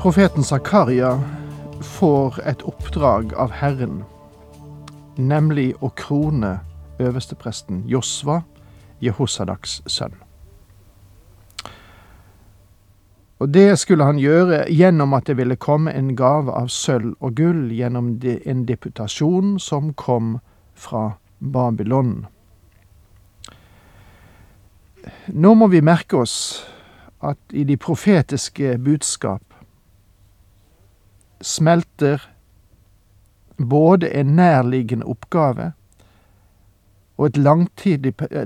Profeten Zakaria får et oppdrag av Herren, nemlig å krone øverstepresten Josva, Jehosadaks sønn. Og det skulle han gjøre gjennom at det ville komme en gave av sølv og gull gjennom en deputasjon som kom fra Babylon. Nå må vi merke oss at i de profetiske budskap smelter både en nærliggende oppgave og et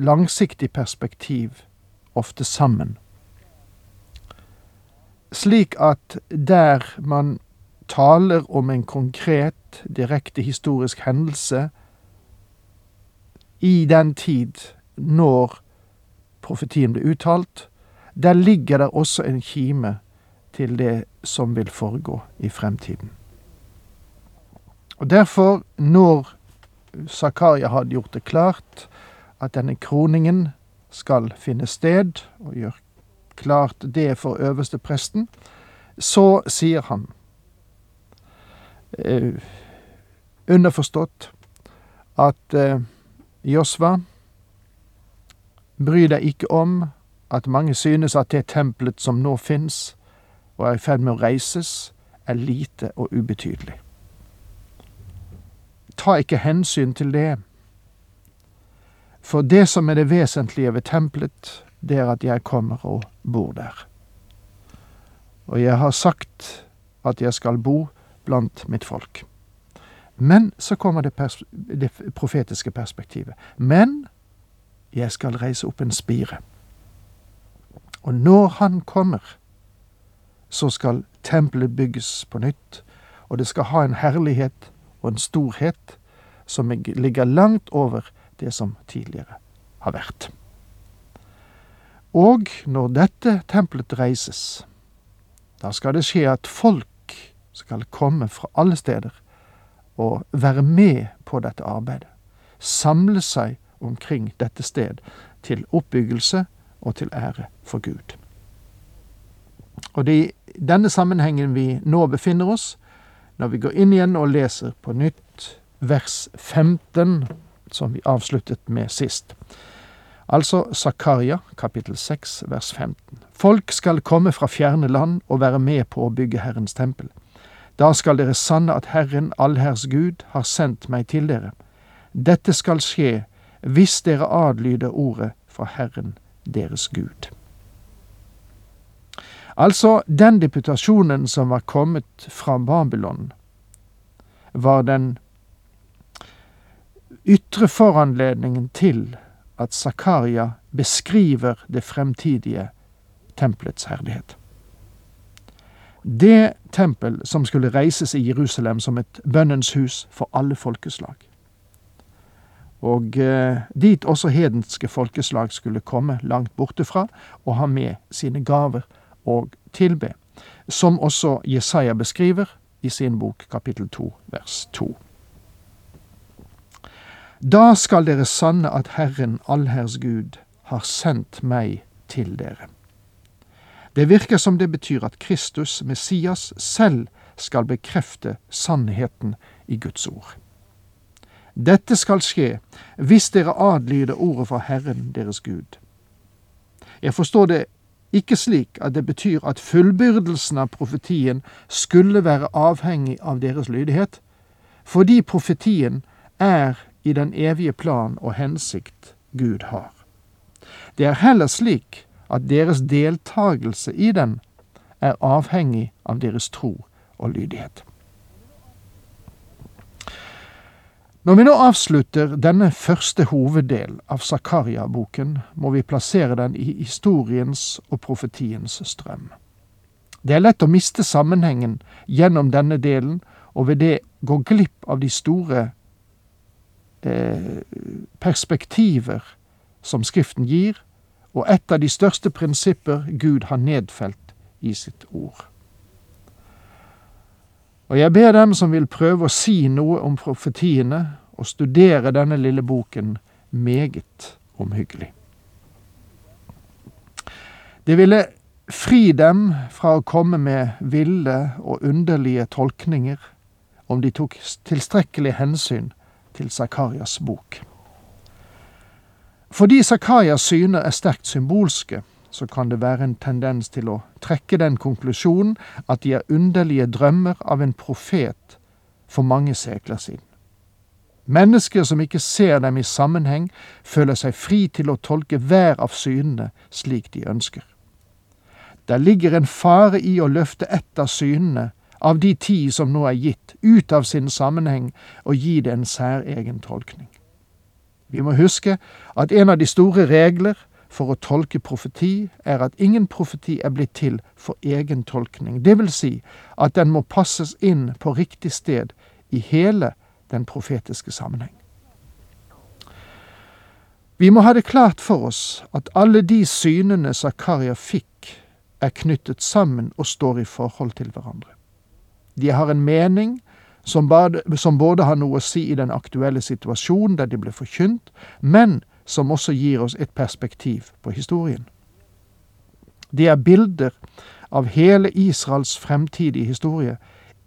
langsiktig perspektiv ofte sammen. Slik at der man taler om en konkret, direkte historisk hendelse i den tid når profetien ble uttalt, der ligger det også en kime til det som vil foregå i fremtiden. Og Derfor, når Zakaria hadde gjort det klart at denne kroningen skal finne sted, og gjør klart det for øverste presten, så sier han eh, underforstått at eh, Josva, bry deg ikke om at mange synes at det tempelet som nå fins, og er i ferd med å reises, er lite og ubetydelig. Ta ikke hensyn til det, for det som er det vesentlige ved tempelet, det er at jeg kommer og bor der. Og jeg har sagt at jeg skal bo blant mitt folk. Men så kommer det, pers det profetiske perspektivet. Men jeg skal reise opp en spire. Og når han kommer, så skal tempelet bygges på nytt, og det skal ha en herlighet og en storhet som ligger langt over det som tidligere har vært. Og når dette tempelet reises, da skal det skje at folk skal komme fra alle steder og være med på dette arbeidet. Samle seg omkring dette sted til oppbyggelse og til ære for Gud. Og det er i denne sammenhengen vi nå befinner oss, når vi går inn igjen og leser på nytt vers 15, som vi avsluttet med sist. Altså Zakaria kapittel 6 vers 15. Folk skal komme fra fjerne land og være med på å bygge Herrens tempel. Da skal dere sanne at Herren allherrs Gud har sendt meg til dere. Dette skal skje hvis dere adlyder ordet fra Herren deres Gud. Altså, den deputasjonen som var kommet fra Babylon, var den ytre foranledningen til at Zakaria beskriver det fremtidige tempelets herlighet. Det tempel som skulle reises i Jerusalem som et bønnens hus for alle folkeslag. Og eh, dit også hedenske folkeslag skulle komme langt borte fra og ha med sine gaver og tilbe, som også Jesaja beskriver i sin bok kapittel 2 vers 2. Da skal dere sanne at Herren allherrs Gud har sendt meg til dere. Det virker som det betyr at Kristus, Messias, selv skal bekrefte sannheten i Guds ord. Dette skal skje hvis dere adlyder ordet fra Herren deres Gud. Jeg forstår det ikke slik at det betyr at fullbyrdelsen av profetien skulle være avhengig av deres lydighet, fordi profetien er i den evige plan og hensikt Gud har. Det er heller slik at deres deltagelse i den er avhengig av deres tro og lydighet. Når vi nå avslutter denne første hoveddel av Zakaria-boken, må vi plassere den i historiens og profetiens strøm. Det er lett å miste sammenhengen gjennom denne delen, og ved det gå glipp av de store eh, perspektiver som Skriften gir, og et av de største prinsipper Gud har nedfelt i sitt ord. Og jeg ber dem som vil prøve å si noe om profetiene, og studere denne lille boken meget omhyggelig. Det ville fri dem fra å komme med ville og underlige tolkninger om de tok tilstrekkelig hensyn til Zakarias bok. Fordi Zakarias syner er sterkt symbolske, så kan det være en tendens til å trekke den konklusjonen at de er underlige drømmer av en profet for mange sekler siden. Mennesker som ikke ser dem i sammenheng, føler seg fri til å tolke hver av synene slik de ønsker. Der ligger en fare i å løfte ett av synene, av de ti som nå er gitt, ut av sin sammenheng og gi det en særegen tolkning. Vi må huske at en av de store regler for å tolke profeti er at ingen profeti er blitt til for egen tolkning. Det vil si at den må passes inn på riktig sted i hele den profetiske sammenheng. Vi må ha det klart for oss at alle de synene Zakaria fikk, er knyttet sammen og står i forhold til hverandre. De har en mening som både, som både har noe å si i den aktuelle situasjonen der de ble forkynt, men som også gir oss et perspektiv på historien. Det er bilder av hele Israels fremtidige historie,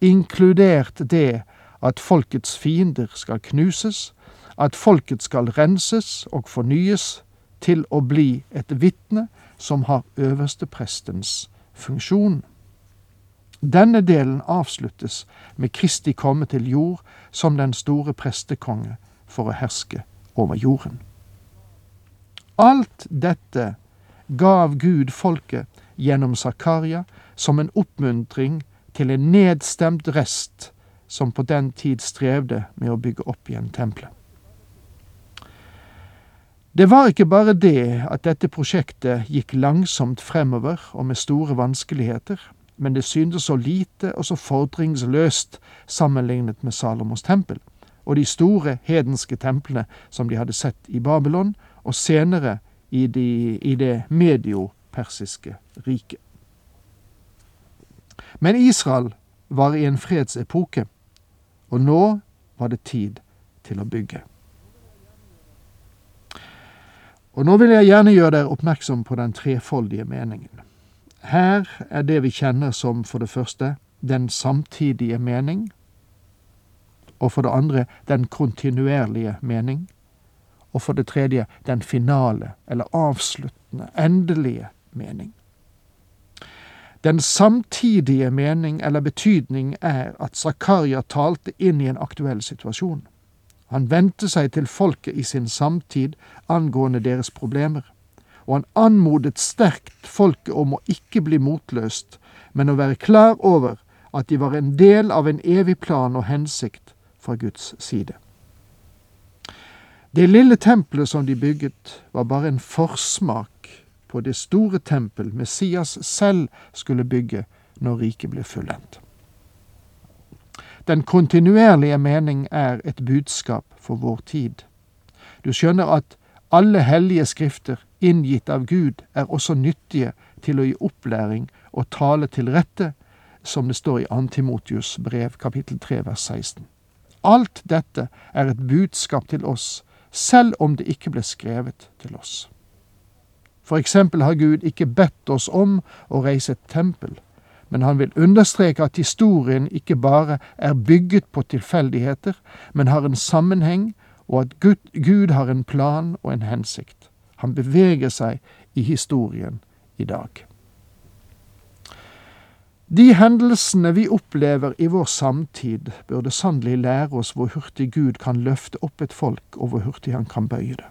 inkludert det at folkets fiender skal knuses, at folket skal renses og fornyes til å bli et vitne som har øversteprestens funksjon. Denne delen avsluttes med Kristi komme til jord som den store prestekonge for å herske over jorden. Alt dette gav Gud folket gjennom Zakaria som en oppmuntring til en nedstemt rest som på den tid strevde med å bygge opp igjen tempelet. Det var ikke bare det at dette prosjektet gikk langsomt fremover og med store vanskeligheter, men det syntes så lite og så fordringsløst sammenlignet med Salomos tempel og de store hedenske templene som de hadde sett i Babylon, og senere i, de, i det mediopersiske riket. Men Israel var i en fredsepoke, og nå var det tid til å bygge. Og nå vil jeg gjerne gjøre dere oppmerksom på den trefoldige meningen. Her er det vi kjenner som for det første den samtidige mening, og for det andre den kontinuerlige mening, og for det tredje den finale, eller avsluttende, endelige mening. Den samtidige mening eller betydning er at Zakaria talte inn i en aktuell situasjon. Han vendte seg til folket i sin samtid angående deres problemer og han anmodet sterkt folket om å ikke bli motløst, men å være klar over at de var en del av en evig plan og hensikt fra Guds side. Det lille tempelet som de bygget, var bare en forsmak på det store tempel Messias selv skulle bygge når riket ble fullendt. Den kontinuerlige mening er et budskap for vår tid. Du skjønner at alle hellige skrifter inngitt av Gud, er også nyttige til å gi opplæring og tale til rette, som det står i Antimotius brev kapittel 3 vers 16. Alt dette er et budskap til oss, selv om det ikke ble skrevet til oss. For eksempel har Gud ikke bedt oss om å reise et tempel, men han vil understreke at historien ikke bare er bygget på tilfeldigheter, men har en sammenheng, og at Gud, Gud har en plan og en hensikt. Han beveger seg i historien i dag. De hendelsene vi opplever i vår samtid, burde sannelig lære oss hvor hurtig Gud kan løfte opp et folk, og hvor hurtig han kan bøye det.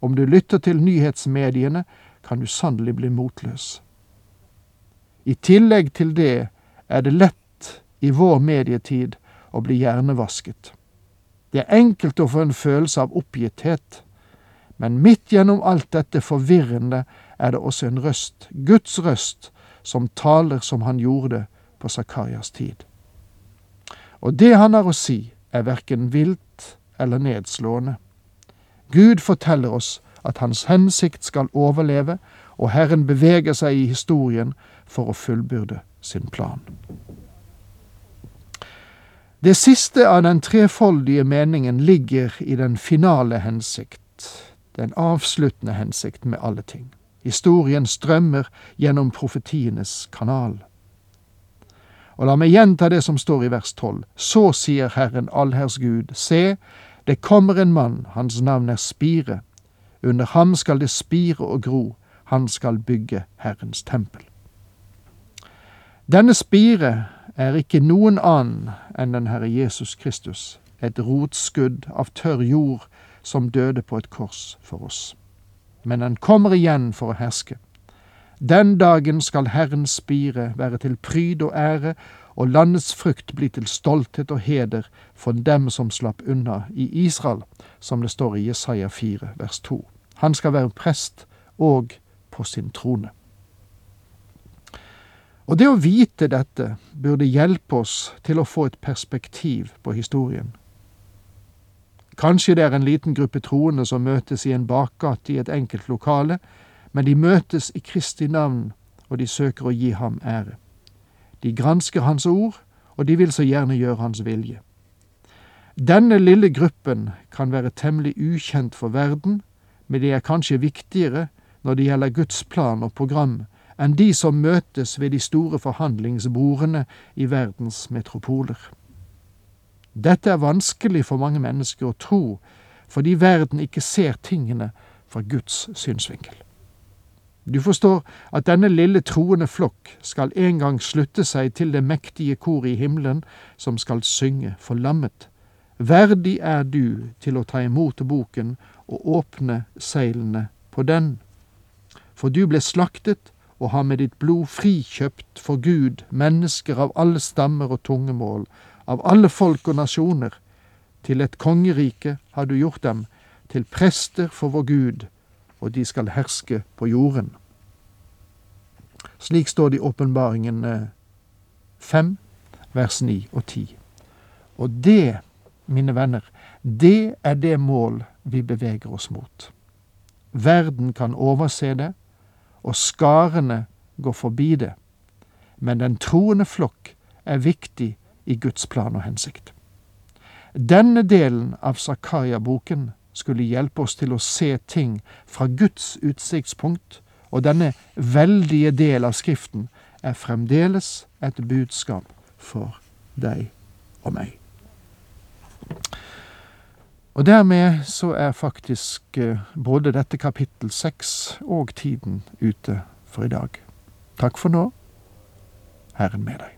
Om du lytter til nyhetsmediene, kan du sannelig bli motløs. I tillegg til det er det lett i vår medietid å bli hjernevasket. Det er enkelt å få en følelse av oppgitthet men midt gjennom alt dette forvirrende er det også en røst, Guds røst, som taler som han gjorde på Zakarias tid. Og det han har å si, er verken vilt eller nedslående. Gud forteller oss at hans hensikt skal overleve, og Herren beveger seg i historien for å fullbyrde sin plan. Det siste av den trefoldige meningen ligger i den finale hensikt, den avsluttende hensikt med alle ting. Historien strømmer gjennom profetienes kanal. Og la meg gjenta det som står i vers tolv. Så sier Herren allherrs Gud, se, det kommer en mann, hans navn er Spire. Under ham skal det spire og gro, han skal bygge Herrens tempel. Denne spire er ikke noen annen enn den Herre Jesus Kristus, et rotskudd av tørr jord som døde på et kors for oss. Men han kommer igjen for å herske. Den dagen skal Herrens spire være til pryd og ære, og landets frukt bli til stolthet og heder for dem som slapp unna i Israel, som det står i Jesaja 4, vers 2. Han skal være prest og på sin trone. Og det å vite dette burde hjelpe oss til å få et perspektiv på historien. Kanskje det er en liten gruppe troende som møtes i en bakgate i et enkelt lokale, men de møtes i Kristi navn, og de søker å gi ham ære. De gransker hans ord, og de vil så gjerne gjøre hans vilje. Denne lille gruppen kan være temmelig ukjent for verden, men de er kanskje viktigere når det gjelder Guds plan og program, enn de som møtes ved de store forhandlingsbordene i verdens metropoler. Dette er vanskelig for mange mennesker å tro, fordi verden ikke ser tingene fra Guds synsvinkel. Du forstår at denne lille troende flokk skal en gang slutte seg til det mektige koret i himmelen som skal synge forlammet. Verdig er du til å ta imot boken og åpne seilene på den. For du ble slaktet og har med ditt blod frikjøpt for Gud mennesker av alle stammer og tungemål, av alle folk og nasjoner. Til et kongerike har du gjort dem, til prester for vår Gud, og de skal herske på jorden. Slik står det i Åpenbaringen 5, vers 9 og 10. Og det, mine venner, det er det mål vi beveger oss mot. Verden kan overse det, og skarene går forbi det, men den troende flokk er viktig i Guds plan og hensikt. Denne delen av Zakaria-boken skulle hjelpe oss til å se ting fra Guds utsiktspunkt, og denne veldige del av Skriften er fremdeles et budskap for deg og meg. Og dermed så er faktisk eh, både dette kapittel seks og tiden ute for i dag. Takk for nå. Herren med deg.